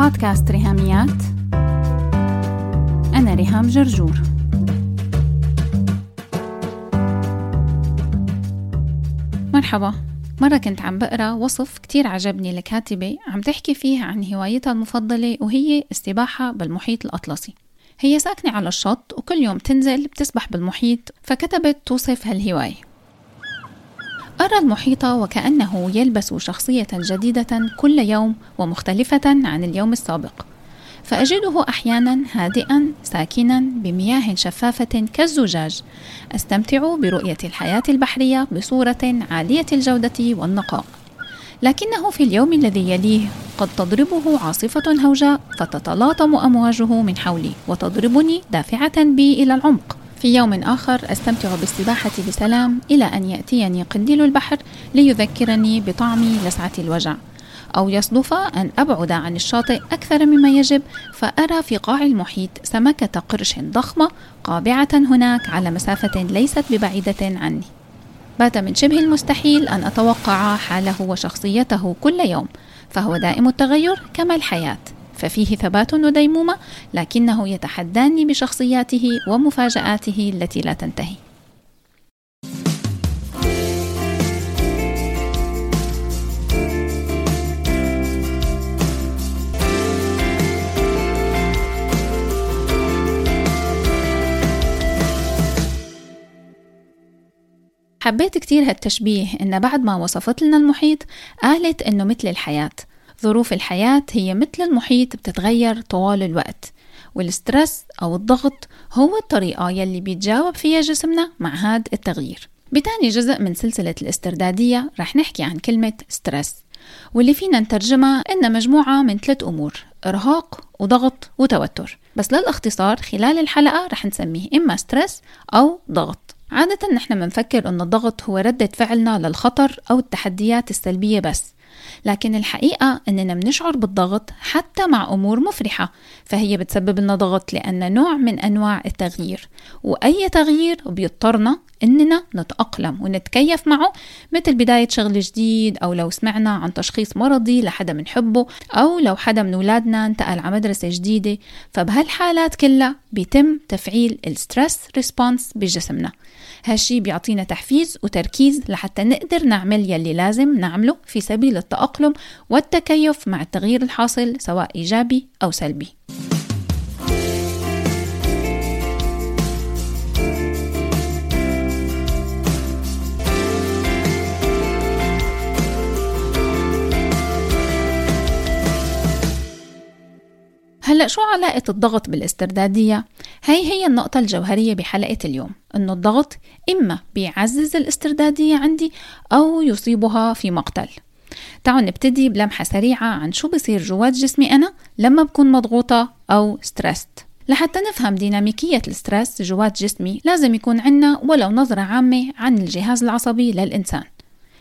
بودكاست ريهاميات. أنا ريهام جرجور. مرحبا. مرة كنت عم بقرأ وصف كتير عجبني لكاتبة عم تحكي فيه عن هوايتها المفضلة وهي السباحة بالمحيط الأطلسي. هي ساكنة على الشط وكل يوم تنزل بتسبح بالمحيط فكتبت توصف هالهواية. أرى المحيط وكأنه يلبس شخصية جديدة كل يوم ومختلفة عن اليوم السابق. فأجده أحيانا هادئا ساكنا بمياه شفافة كالزجاج. أستمتع برؤية الحياة البحرية بصورة عالية الجودة والنقاء. لكنه في اليوم الذي يليه قد تضربه عاصفة هوجاء فتتلاطم أمواجه من حولي وتضربني دافعة بي إلى العمق. في يوم آخر أستمتع بالسباحة بسلام إلى أن يأتيني قنديل البحر ليذكرني بطعم لسعة الوجع. أو يصدف أن أبعد عن الشاطئ أكثر مما يجب فأرى في قاع المحيط سمكة قرش ضخمة قابعة هناك على مسافة ليست ببعيدة عني. بات من شبه المستحيل أن أتوقع حاله وشخصيته كل يوم فهو دائم التغير كما الحياة. ففيه ثبات وديمومة لكنه يتحداني بشخصياته ومفاجآته التي لا تنتهي. حبيت كتير هالتشبيه إن بعد ما وصفت لنا المحيط قالت إنه مثل الحياة. ظروف الحياة هي مثل المحيط بتتغير طوال الوقت والسترس أو الضغط هو الطريقة يلي بيتجاوب فيها جسمنا مع هذا التغيير. بتاني جزء من سلسلة الاستردادية رح نحكي عن كلمة سترس واللي فينا نترجمها إن مجموعة من ثلاث أمور إرهاق وضغط وتوتر. بس للإختصار خلال الحلقة رح نسميه إما سترس أو ضغط. عادة نحن بنفكر أن الضغط هو ردة فعلنا للخطر أو التحديات السلبية بس. لكن الحقيقة أننا بنشعر بالضغط حتى مع أمور مفرحة فهي بتسبب لنا ضغط لأن نوع من أنواع التغيير وأي تغيير بيضطرنا إننا نتأقلم ونتكيف معه مثل بداية شغل جديد أو لو سمعنا عن تشخيص مرضي لحدا بنحبه أو لو حدا من أولادنا انتقل على مدرسة جديدة فبهالحالات كلها بيتم تفعيل ال stress response بجسمنا. هالشي بيعطينا تحفيز وتركيز لحتى نقدر نعمل يلي لازم نعمله في سبيل التأقلم والتكيف مع التغيير الحاصل سواء إيجابي أو سلبي هلا شو علاقة الضغط بالاستردادية؟ هي هي النقطة الجوهرية بحلقة اليوم إنه الضغط إما بيعزز الاستردادية عندي أو يصيبها في مقتل تعالوا نبتدي بلمحة سريعة عن شو بصير جوات جسمي أنا لما بكون مضغوطة أو stressed لحتى نفهم ديناميكية ال stress جوات جسمي لازم يكون عنا ولو نظرة عامة عن الجهاز العصبي للإنسان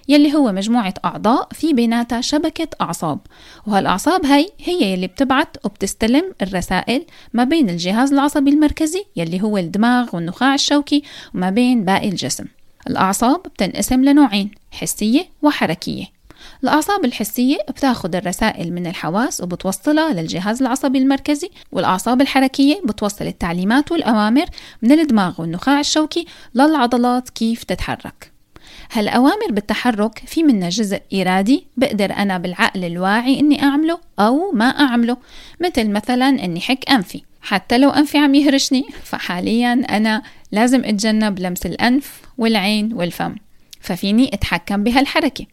يلي هو مجموعة أعضاء في بيناتها شبكة أعصاب وهالأعصاب هي هي يلي بتبعت وبتستلم الرسائل ما بين الجهاز العصبي المركزي يلي هو الدماغ والنخاع الشوكي وما بين باقي الجسم. الأعصاب بتنقسم لنوعين حسية وحركية. الأعصاب الحسية بتاخد الرسائل من الحواس وبتوصلها للجهاز العصبي المركزي والأعصاب الحركية بتوصل التعليمات والأوامر من الدماغ والنخاع الشوكي للعضلات كيف تتحرك. هالأوامر بالتحرك في منها جزء إرادي بقدر أنا بالعقل الواعي إني أعمله أو ما أعمله مثل مثلا إني حك أنفي. حتى لو أنفي عم يهرشني فحاليا أنا لازم أتجنب لمس الأنف والعين والفم ففيني أتحكم بهالحركة.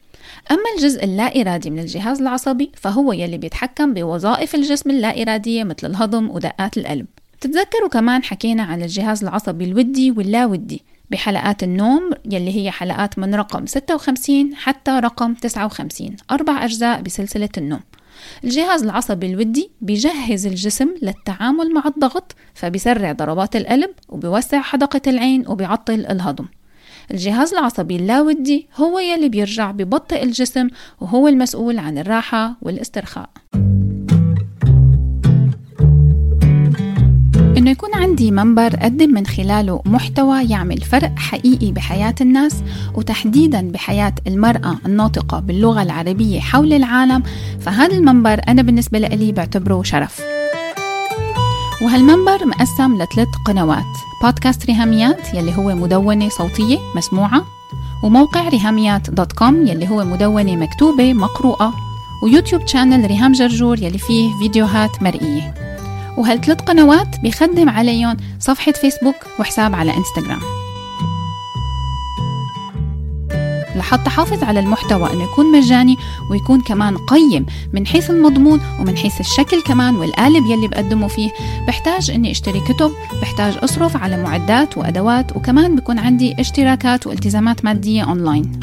أما الجزء اللا إرادي من الجهاز العصبي فهو يلي بيتحكم بوظائف الجسم اللا إرادية مثل الهضم ودقات القلب. تتذكروا كمان حكينا عن الجهاز العصبي الودي واللا ودي بحلقات النوم يلي هي حلقات من رقم 56 حتى رقم 59 أربع أجزاء بسلسلة النوم. الجهاز العصبي الودي بيجهز الجسم للتعامل مع الضغط فبيسرع ضربات القلب وبيوسع حدقة العين وبيعطل الهضم. الجهاز العصبي اللاودي هو يلي بيرجع ببطئ الجسم وهو المسؤول عن الراحة والاسترخاء. إنه يكون عندي منبر أقدم من خلاله محتوى يعمل فرق حقيقي بحياة الناس وتحديدا بحياة المرأة الناطقة باللغة العربية حول العالم فهذا المنبر أنا بالنسبة لي بعتبره شرف. وهالمنبر مقسم لثلاث قنوات. بودكاست ريهاميات يلي هو مدونة صوتية مسموعة وموقع ريهاميات dot com يلي هو مدونة مكتوبة مقروءة ويوتيوب channel ريهام جرجور يلي فيه فيديوهات مرئية. وهالثلاث قنوات بيخدم عليهم صفحة فيسبوك وحساب على إنستغرام. لحتى حافظ على المحتوى انه يكون مجاني ويكون كمان قيم من حيث المضمون ومن حيث الشكل كمان والقالب يلي بقدمه فيه. بحتاج إني أشتري كتب بحتاج أصرف على معدات وأدوات وكمان بكون عندي اشتراكات والتزامات مادية أونلاين.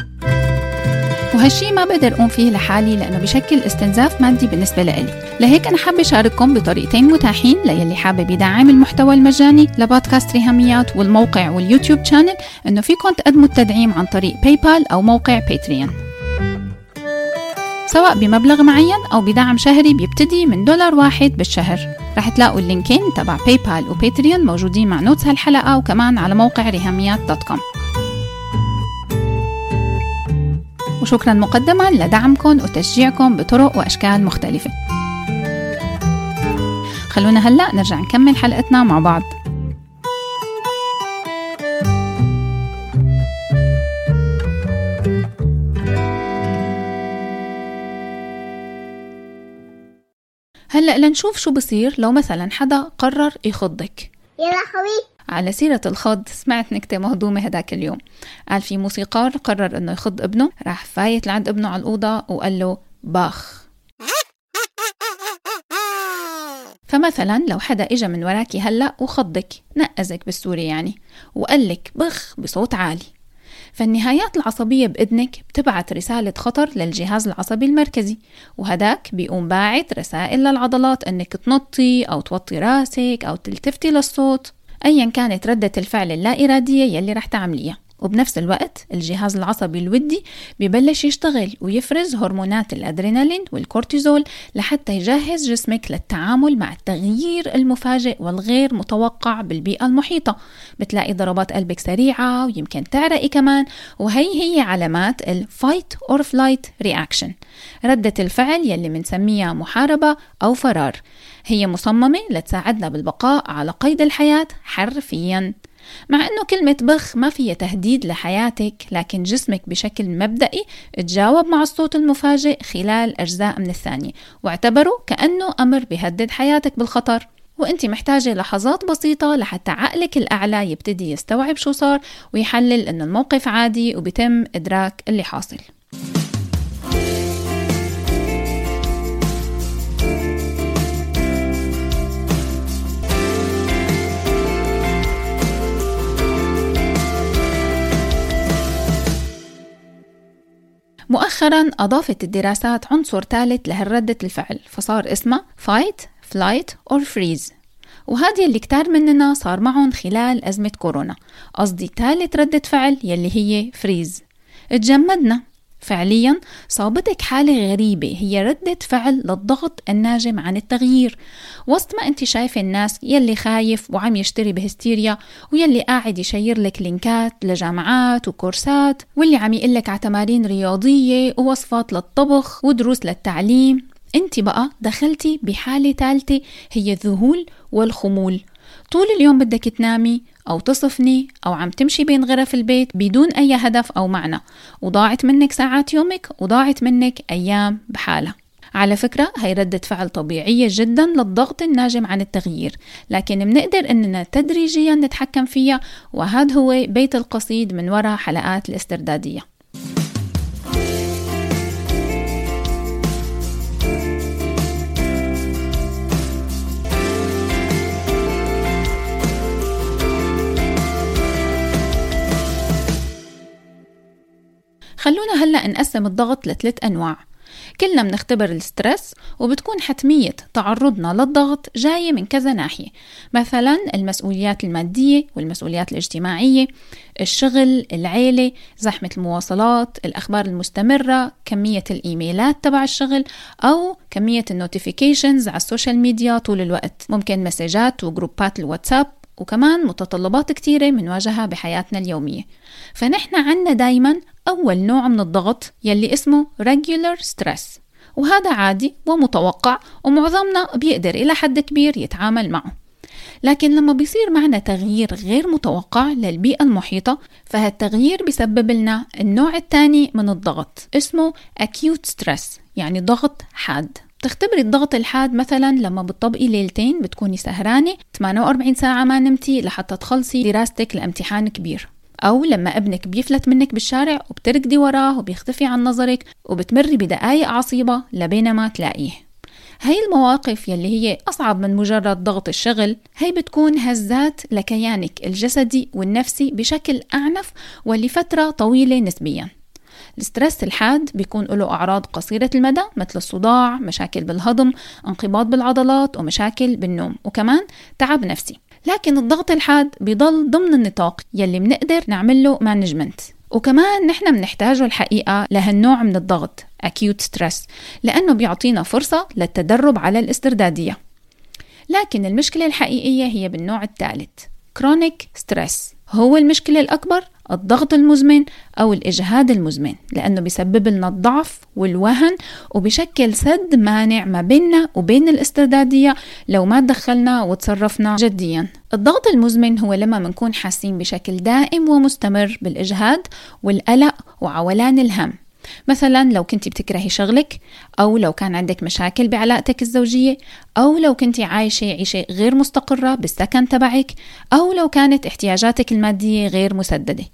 وهالشي ما بقدر أقوم فيه لحالي لأنه بشكل استنزاف مادي بالنسبة لإلي. لهيك أنا حابة أشارككم بطريقتين متاحين ليلي حابب يدعم المحتوى المجاني لبودكاست ريهاميات والموقع واليوتيوب channel إنه فيكم تقدموا التدعيم عن طريق باي بال أو موقع باتريون سواء بمبلغ معين أو بدعم شهري بيبتدي من دولار واحد بالشهر. رح تلاقوا ال linkين تبع باي بال وباتريون موجودين مع notes هالحلقة وكمان على موقع ريهاميات dot com وشكرا مقدما لدعمكم وتشجيعكم بطرق وأشكال مختلفة. خلونا هلأ نرجع نكمل حلقتنا مع بعض. هلأ لنشوف شو بصير لو مثلا حدا قرر يخضك. يا لهوي. على سيرة الخض سمعت نكتة مهضومة هداك اليوم. قال في موسيقار قرر إنه يخض ابنه راح فايت لعند ابنه على الأوضة وقال له باخ. فمثلا لو حدا اجى من وراكي هلأ وخضك نقزك بالسوري يعني وقال لك بخ بصوت عالي. فالنهايات العصبية بإذنك بتبعت رسالة خطر للجهاز العصبي المركزي وهداك بيقوم باعت رسائل للعضلات إنك تنطي أو توطي راسك أو تلتفتي للصوت أيا كانت ردة الفعل اللا إرادية يلي رح تعمليها. وبنفس الوقت الجهاز العصبي الودي ببلش يشتغل ويفرز هرمونات الأدرينالين والكورتيزول لحتى يجهز جسمك للتعامل مع التغيير المفاجئ والغير متوقع بالبيئة المحيطة. بتلاقي ضربات قلبك سريعة ويمكن تعرقي كمان. وهي هي علامات ال fight or flight reaction ردة الفعل يلي منسميها محاربة أو فرار. هي مصممة لتساعدنا بالبقاء على قيد الحياة حرفياً. مع أنه كلمة بخ ما فيها تهديد لحياتك لكن جسمك بشكل مبدئي تجاوب مع الصوت المفاجئ خلال أجزاء من الثانية. واعتبره كأنه أمر بيهدد حياتك بالخطر. وإنت محتاجة لحظات بسيطة لحتى عقلك الأعلى يبتدي يستوعب شو صار ويحلل أنه الموقف عادي وبيتم إدراك اللي حاصل. مؤخرا أضافت الدراسات عنصر ثالث لهالردة الفعل فصار اسمها fight, flight or freeze. وهذه اللي كتار مننا صار معهم خلال أزمة كورونا. قصدي ثالث ردة فعل يلي هي فريز تجمدنا. فعليا صابتك حالة غريبة هي ردة فعل للضغط الناجم عن التغيير. وسط ما أنت شايفة الناس يلي خايف وعم يشتري بهستيريا ويلي قاعد يشير لك لينكات لجامعات وكورسات واللي عم يقلك على تمارين رياضية ووصفات للطبخ ودروس للتعليم أنت بقى دخلتي بحالة ثالثة هي الذهول والخمول. طول اليوم بدك تنامي أو تصفني أو عم تمشي بين غرف البيت بدون أي هدف أو معنى. وضاعت منك ساعات يومك وضاعت منك أيام بحالها. على فكرة هي ردة فعل طبيعية جدا للضغط الناجم عن التغيير. لكن منقدر أننا تدريجيا نتحكم فيها وهذا هو بيت القصيد من وراء حلقات الاستردادية. خلونا هلأ نقسم الضغط لثلاث أنواع. كلنا بنختبر ال stress وبتكون حتمية تعرضنا للضغط جاية من كذا ناحية. مثلا المسؤوليات المادية والمسؤوليات الاجتماعية الشغل العيلة زحمة المواصلات الأخبار المستمرة كمية الإيميلات تبع الشغل أو كمية ال notifications على ال social media طول الوقت. ممكن مسجات وجروبات الواتساب وكمان متطلبات كتيرة بنواجهها بحياتنا اليومية. فنحن عنا دايما أول نوع من الضغط يلي اسمه regular stress. وهذا عادي ومتوقع ومعظمنا بيقدر إلى حد كبير يتعامل معه. لكن لما بيصير معنا تغيير غير متوقع للبيئة المحيطة فهالتغيير بيسبب لنا النوع الثاني من الضغط اسمه acute stress يعني ضغط حاد. تختبري الضغط الحاد مثلا لما بتطبقي ليلتين بتكوني سهرانة 48 ساعة ما نمتي لحتى تخلصي دراستك لامتحان كبير. أو لما ابنك بيفلت منك بالشارع وبتركضي وراه وبيختفي عن نظرك وبتمري بدقايق عصيبة لبينما تلاقيه. هاي المواقف يلي هي أصعب من مجرد ضغط الشغل هي بتكون هزات لكيانك الجسدي والنفسي بشكل أعنف ولفترة طويلة نسبياً. ال stress الحاد بيكون له أعراض قصيرة المدى مثل الصداع مشاكل بالهضم انقباض بالعضلات ومشاكل بالنوم وكمان تعب نفسي. لكن الضغط الحاد بيضل ضمن النطاق يلي بنقدر نعمل له مانجمنت وكمان نحن بنحتاجه الحقيقة لهالنوع من الضغط acute stress لأنه بيعطينا فرصة للتدرب على الاستردادية. لكن المشكلة الحقيقية هي بالنوع الثالث chronic stress. هو المشكلة الأكبر؟ الضغط المزمن أو الإجهاد المزمن لأنه بيسبب لنا الضعف والوهن وبشكل سد مانع ما بيننا وبين الاستردادية لو ما تدخلنا وتصرفنا جديا. الضغط المزمن هو لما منكون حاسين بشكل دائم ومستمر بالإجهاد والقلق وعولان الهم. مثلا لو كنت بتكرهي شغلك أو لو كان عندك مشاكل بعلاقتك الزوجية أو لو كنت عايشة عيشة غير مستقرة بالسكن تبعك أو لو كانت احتياجاتك المادية غير مسددة.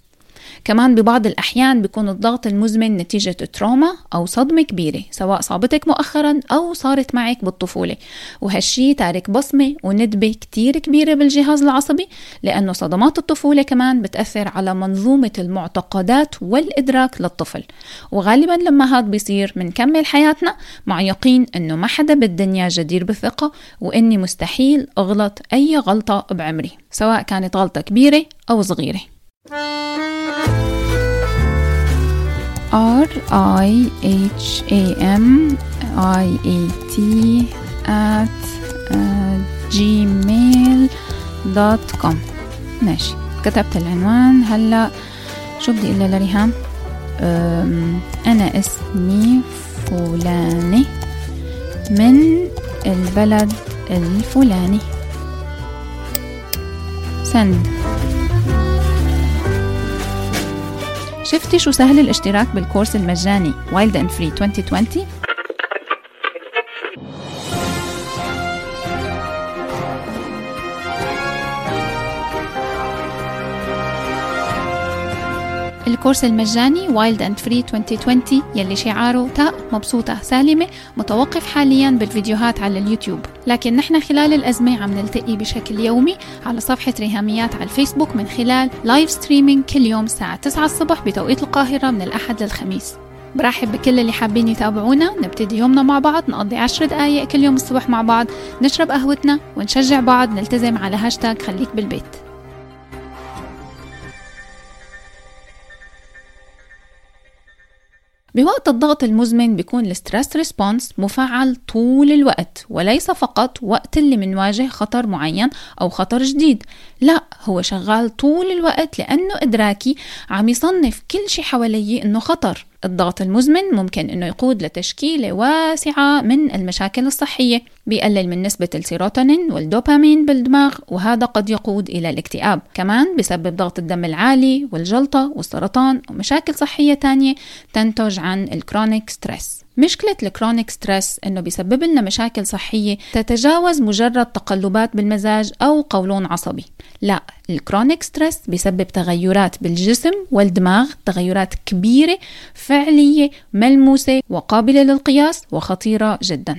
كمان ببعض الأحيان بيكون الضغط المزمن نتيجة تروما أو صدمة كبيرة سواء صابتك مؤخرا أو صارت معك بالطفولة. وهالشي تارك بصمة وندبة كتير كبيرة بالجهاز العصبي لأنه صدمات الطفولة كمان بتأثر على منظومة المعتقدات والإدراك للطفل. وغالبا لما هاد بيصير منكمل حياتنا مع يقين أنه ما حدا بالدنيا جدير بالثقة وإني مستحيل أغلط أي غلطة بعمري سواء كانت غلطة كبيرة أو صغيرة. R I H A M I A T at uh, gmail ماشي. كتبت العنوان. هلا شو بدي أقول لريهام؟ أنا اسمي فلاني من البلد الفلاني. سند شفتي شو سهل الاشتراك بالكورس المجاني Wild and Free 2020 الكورس المجاني Wild and Free 2020 يلي شعاره تاء مبسوطة سالمة متوقف حاليا بالفيديوهات على اليوتيوب. لكن نحن خلال الأزمة عم نلتقي بشكل يومي على صفحة ريهاميات على الفيسبوك من خلال live streaming كل يوم الساعة 9 الصبح بتوقيت القاهرة من الأحد للخميس. برحب بكل اللي حابين يتابعونا. نبتدي يومنا مع بعض نقضي عشر دقايق كل يوم الصبح مع بعض نشرب قهوتنا ونشجع بعض نلتزم على هاشتاج خليك بالبيت. بوقت الضغط المزمن بيكون ال stress response مفعل طول الوقت وليس فقط وقت اللي منواجه خطر معين أو خطر جديد. لا هو شغال طول الوقت لأنه إدراكي عم يصنف كل شي حواليه إنه خطر. الضغط المزمن ممكن إنه يقود لتشكيلة واسعة من المشاكل الصحية بيقلل من نسبة السيروتونين والدوبامين بالدماغ وهذا قد يقود إلى الاكتئاب. كمان بسبب ضغط الدم العالي والجلطة والسرطان ومشاكل صحية تانية تنتج عن ال chronic stress. مشكلة ال chronic stress إنه بيسبب لنا مشاكل صحية تتجاوز مجرد تقلبات بالمزاج أو قولون عصبي. لا الكرونيك ستريس بيسبب تغيرات بالجسم والدماغ تغيرات كبيرة فعلية ملموسة وقابلة للقياس وخطيرة جدا.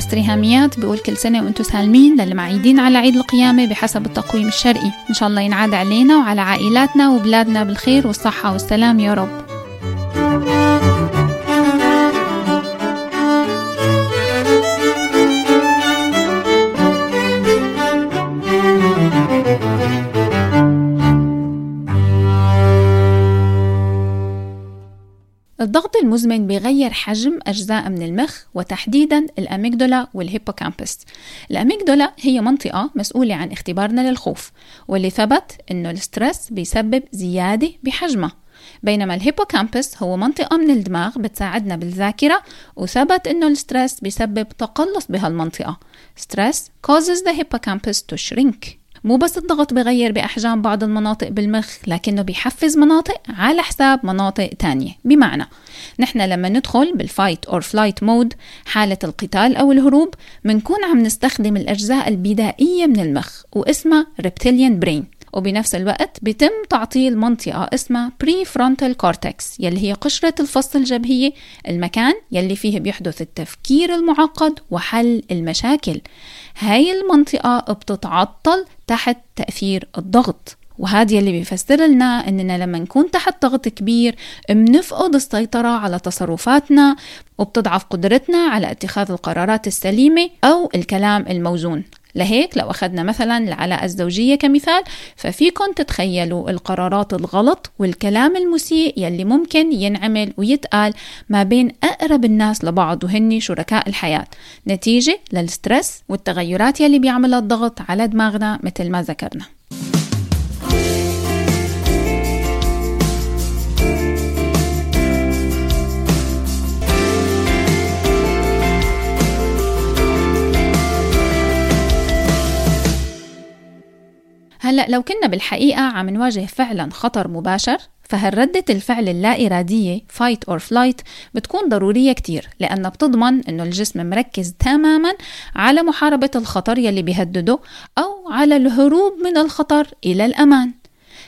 بودكاست ريهاميات بيقول كل سنة وأنتم سالمين للمعيدين على عيد القيامة بحسب التقويم الشرقي. إن شاء الله ينعاد علينا وعلى عائلاتنا وبلادنا بالخير والصحة والسلام يا رب. الضغط المزمن بيغير حجم أجزاء من المخ وتحديدا ال amygdala وال hippocampus ال amygdala هي منطقة مسؤولة عن اختبارنا للخوف واللي ثبت أنه ال stress بيسبب زيادة بحجمها. بينما ال hippocampus هو منطقة من الدماغ بتساعدنا بالذاكرة وثبت إنه ال stress بيسبب تقلص بهالمنطقة. stress causes the hippocampus to shrink. مو بس الضغط بغير بأحجام بعض المناطق بالمخ لكنه بيحفز مناطق على حساب مناطق تانية. بمعنى نحن لما ندخل بال fight or flight mode حالة القتال أو الهروب منكون عم نستخدم الأجزاء البدائية من المخ واسمها reptilian brain. وبنفس الوقت بيتم تعطيل منطقة اسمها frontal cortex يلي هي قشرة الفص الجبهية المكان يلي فيه بيحدث التفكير المعقد وحل المشاكل. هاي المنطقة بتتعطل تحت تأثير الضغط وهذا يلي بيفسر لنا إننا لما نكون تحت ضغط كبير بنفقد السيطرة على تصرفاتنا وبتضعف قدرتنا على اتخاذ القرارات السليمة أو الكلام الموزون. لهيك لو أخذنا مثلا العلاقة الزوجية كمثال ففيكم تتخيلوا القرارات الغلط والكلام المسيء يلي ممكن ينعمل ويتقال ما بين أقرب الناس لبعض وهن شركاء الحياة. نتيجة للسترس والتغيرات يلي بيعملها الضغط على دماغنا مثل ما ذكرنا. هلأ لو كنا بالحقيقة عم نواجه فعلا خطر مباشر فهالردة الفعل اللا إرادية fight or flight بتكون ضرورية كتير لأنها بتضمن إنه الجسم مركز تماما على محاربة الخطر يلي بيهدده أو على الهروب من الخطر إلى الأمان.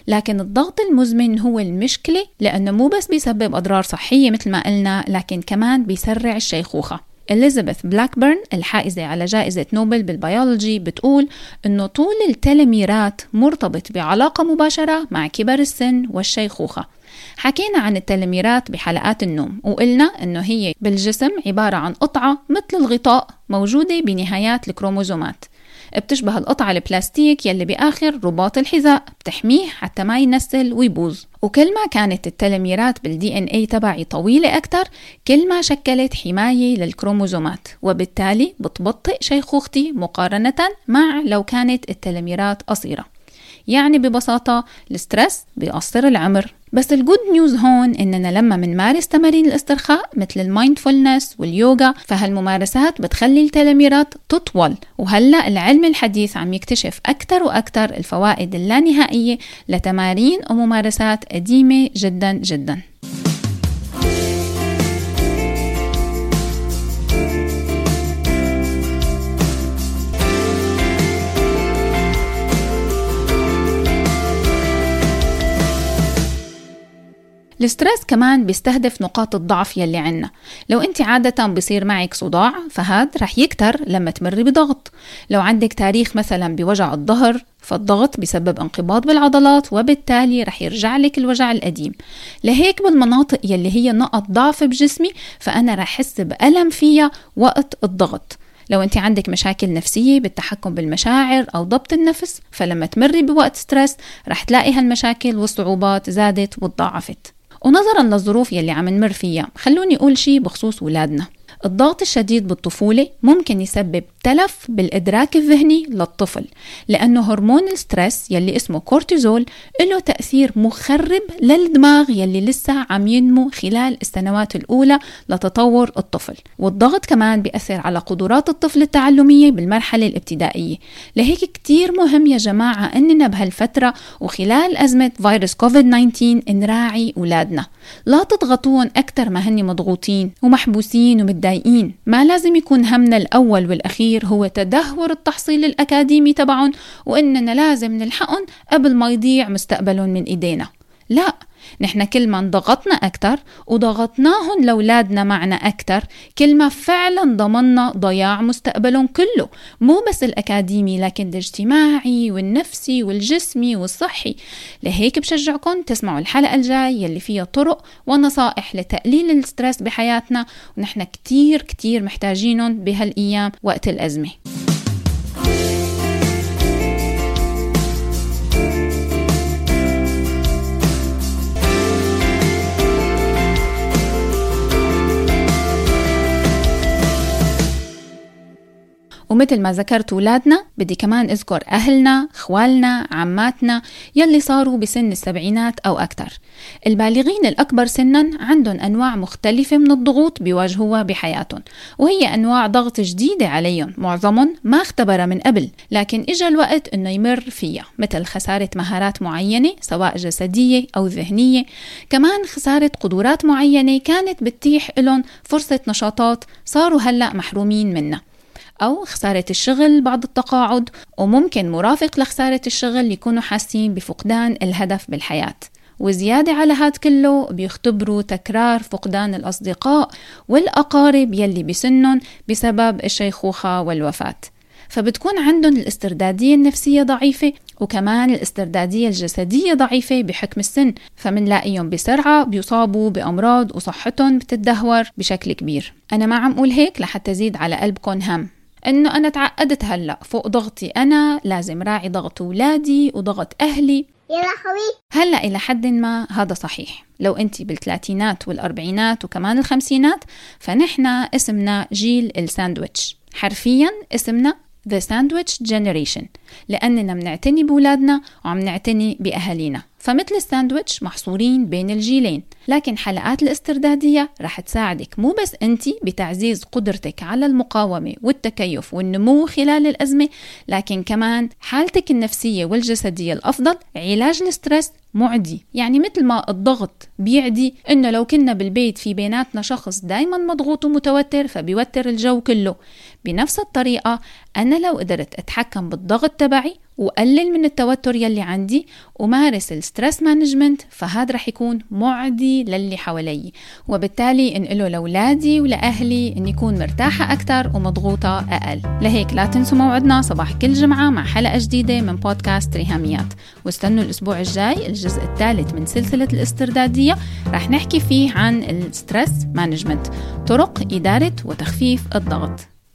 لكن الضغط المزمن هو المشكلة لأنه مو بس بيسبب أضرار صحية مثل ما قلنا لكن كمان بيسرع الشيخوخة. إليزابيث بلاكبرن الحائزة على جائزة نوبل بالبيولوجي بتقول إنه طول التلميرات مرتبط بعلاقة مباشرة مع كبر السن والشيخوخة. حكينا عن التلميرات بحلقات النوم وقلنا إنه هي بالجسم عبارة عن قطعة مثل الغطاء موجودة بنهايات الكروموزومات. بتشبه القطعة البلاستيك يلي بآخر رباط الحذاء بتحميه حتى ما ينسل ويبوظ. وكل ما كانت التلميرات بال DNA تبعي طويلة أكثر كل ما شكلت حماية للكروموزومات. وبالتالي بتبطئ شيخوختي مقارنة مع لو كانت التلميرات قصيرة. يعني ببساطة ال stress بيقصر العمر. بس ال good news هون إننا لما منمارس تمارين الاسترخاء مثل ال mindfulness واليوغا فهالممارسات بتخلي التلاميرات تطول. وهلأ العلم الحديث عم يكتشف أكثر وأكثر الفوائد اللانهائية لتمارين وممارسات قديمة جدا جدا. ال stress كمان بيستهدف نقاط الضعف يلي عنا. لو انت عادة بصير معك صداع فهاد رح يكتر لما تمري بضغط. لو عندك تاريخ مثلا بوجع الظهر فالضغط بسبب انقباض بالعضلات وبالتالي رح يرجع لك الوجع القديم. لهيك بالمناطق يلي هي نقط ضعف بجسمي فأنا رح أحس بألم فيها وقت الضغط. لو انت عندك مشاكل نفسية بالتحكم بالمشاعر أو ضبط النفس فلما تمري بوقت stress رح تلاقي هالمشاكل والصعوبات زادت وتضاعفت. ونظرا للظروف يلي عم نمر فيها. خلوني أقول شي بخصوص ولادنا. الضغط الشديد بالطفولة ممكن يسبب تلف بالإدراك الذهني للطفل لأنه هرمون ال stress يلي اسمه كورتيزول له تأثير مخرب للدماغ يلي لسه عم ينمو خلال السنوات الأولى لتطور الطفل. والضغط كمان بيأثر على قدرات الطفل التعلمية بالمرحلة الابتدائية. لهيك كتير مهم يا جماعة أننا بهالفترة وخلال أزمة فيروس كوفيد 19 نراعي أولادنا. لا تضغطون أكثر ما هني مضغوطين ومحبوسين ومتضايقين. ما لازم يكون همنا الأول والأخير هو تدهور التحصيل الأكاديمي تبعهم وإننا لازم نلحقهم قبل ما يضيع مستقبلهم من إيدينا. لا نحن كل ما انضغطنا أكتر وضغطناهم لأولادنا معنا أكتر كل ما فعلا ضمننا ضياع مستقبلهم كله مو بس الأكاديمي لكن الاجتماعي والنفسي والجسمي والصحي. لهيك بشجعكم تسمعوا الحلقة الجاي يلي فيها طرق ونصائح لتقليل الستريس بحياتنا ونحن كتير كتير محتاجينهم بهالأيام وقت الأزمة. ومثل ما ذكرت ولادنا بدي كمان أذكر أهلنا خوالنا عماتنا يلي صاروا بسن السبعينات أو أكثر البالغين الأكبر سنا عندهم أنواع مختلفة من الضغوط بيواجهوها بحياتهم وهي أنواع ضغط جديدة عليهم معظمهم ما اختبرها من قبل لكن إجا الوقت أنه يمر فيها مثل خسارة مهارات معينة سواء جسدية أو ذهنية. كمان خسارة قدرات معينة كانت بتتيح لهم فرصة نشاطات صاروا هلأ محرومين منها. أو خسارة الشغل بعد التقاعد وممكن مرافق لخسارة الشغل يكونوا حاسين بفقدان الهدف بالحياة. وزيادة على هاد كله بيختبروا تكرار فقدان الأصدقاء والأقارب يلي بسنن بسبب الشيخوخة والوفاة. فبتكون عندهم الاستردادية النفسية ضعيفة وكمان الاستردادية الجسدية ضعيفة بحكم السن. فمنلاقيهم بسرعة بيصابوا بأمراض وصحتهم بتتدهور بشكل كبير. أنا ما عم أقول هيك لحتى زيد على قلبكم هم. إنه أنا تعقدت هلأ فوق ضغطي أنا لازم راعي ضغط اولادي وضغط أهلي. يا لهوي هلأ إلى حد ما هذا صحيح. لو انت بالثلاثينات والأربعينات وكمان الخمسينات فنحن اسمنا جيل الساندويتش. حرفيا اسمنا The Sandwich Generation لأننا بنعتني بولادنا وعم نعتني بأهالينا. فمثل الساندويتش محصورين بين الجيلين لكن حلقات الاستردادية رح تساعدك مو بس أنت بتعزيز قدرتك على المقاومة والتكيف والنمو خلال الأزمة لكن كمان حالتك النفسية والجسدية الأفضل علاج ال stress معدي. يعني مثل ما الضغط بيعدي إنه لو كنا بالبيت في بيناتنا شخص دايما مضغوط ومتوتر فبيوتر الجو كله. بنفس الطريقة. أنا لو قدرت أتحكم بالضغط تبعي وقلل من التوتر يلي عندي ومارس ال stress management فهذا رح يكون معدي للي حوالي. وبالتالي انقله لأولادي ولأهلي اني اكون مرتاحة أكثر ومضغوطة أقل. لهيك لا تنسوا موعدنا صباح كل جمعة مع حلقة جديدة من بودكاست ريهاميات. واستنوا الأسبوع الجاي الجزء الثالث من سلسلة الاستردادية رح نحكي فيه عن ال stress management طرق إدارة وتخفيف الضغط.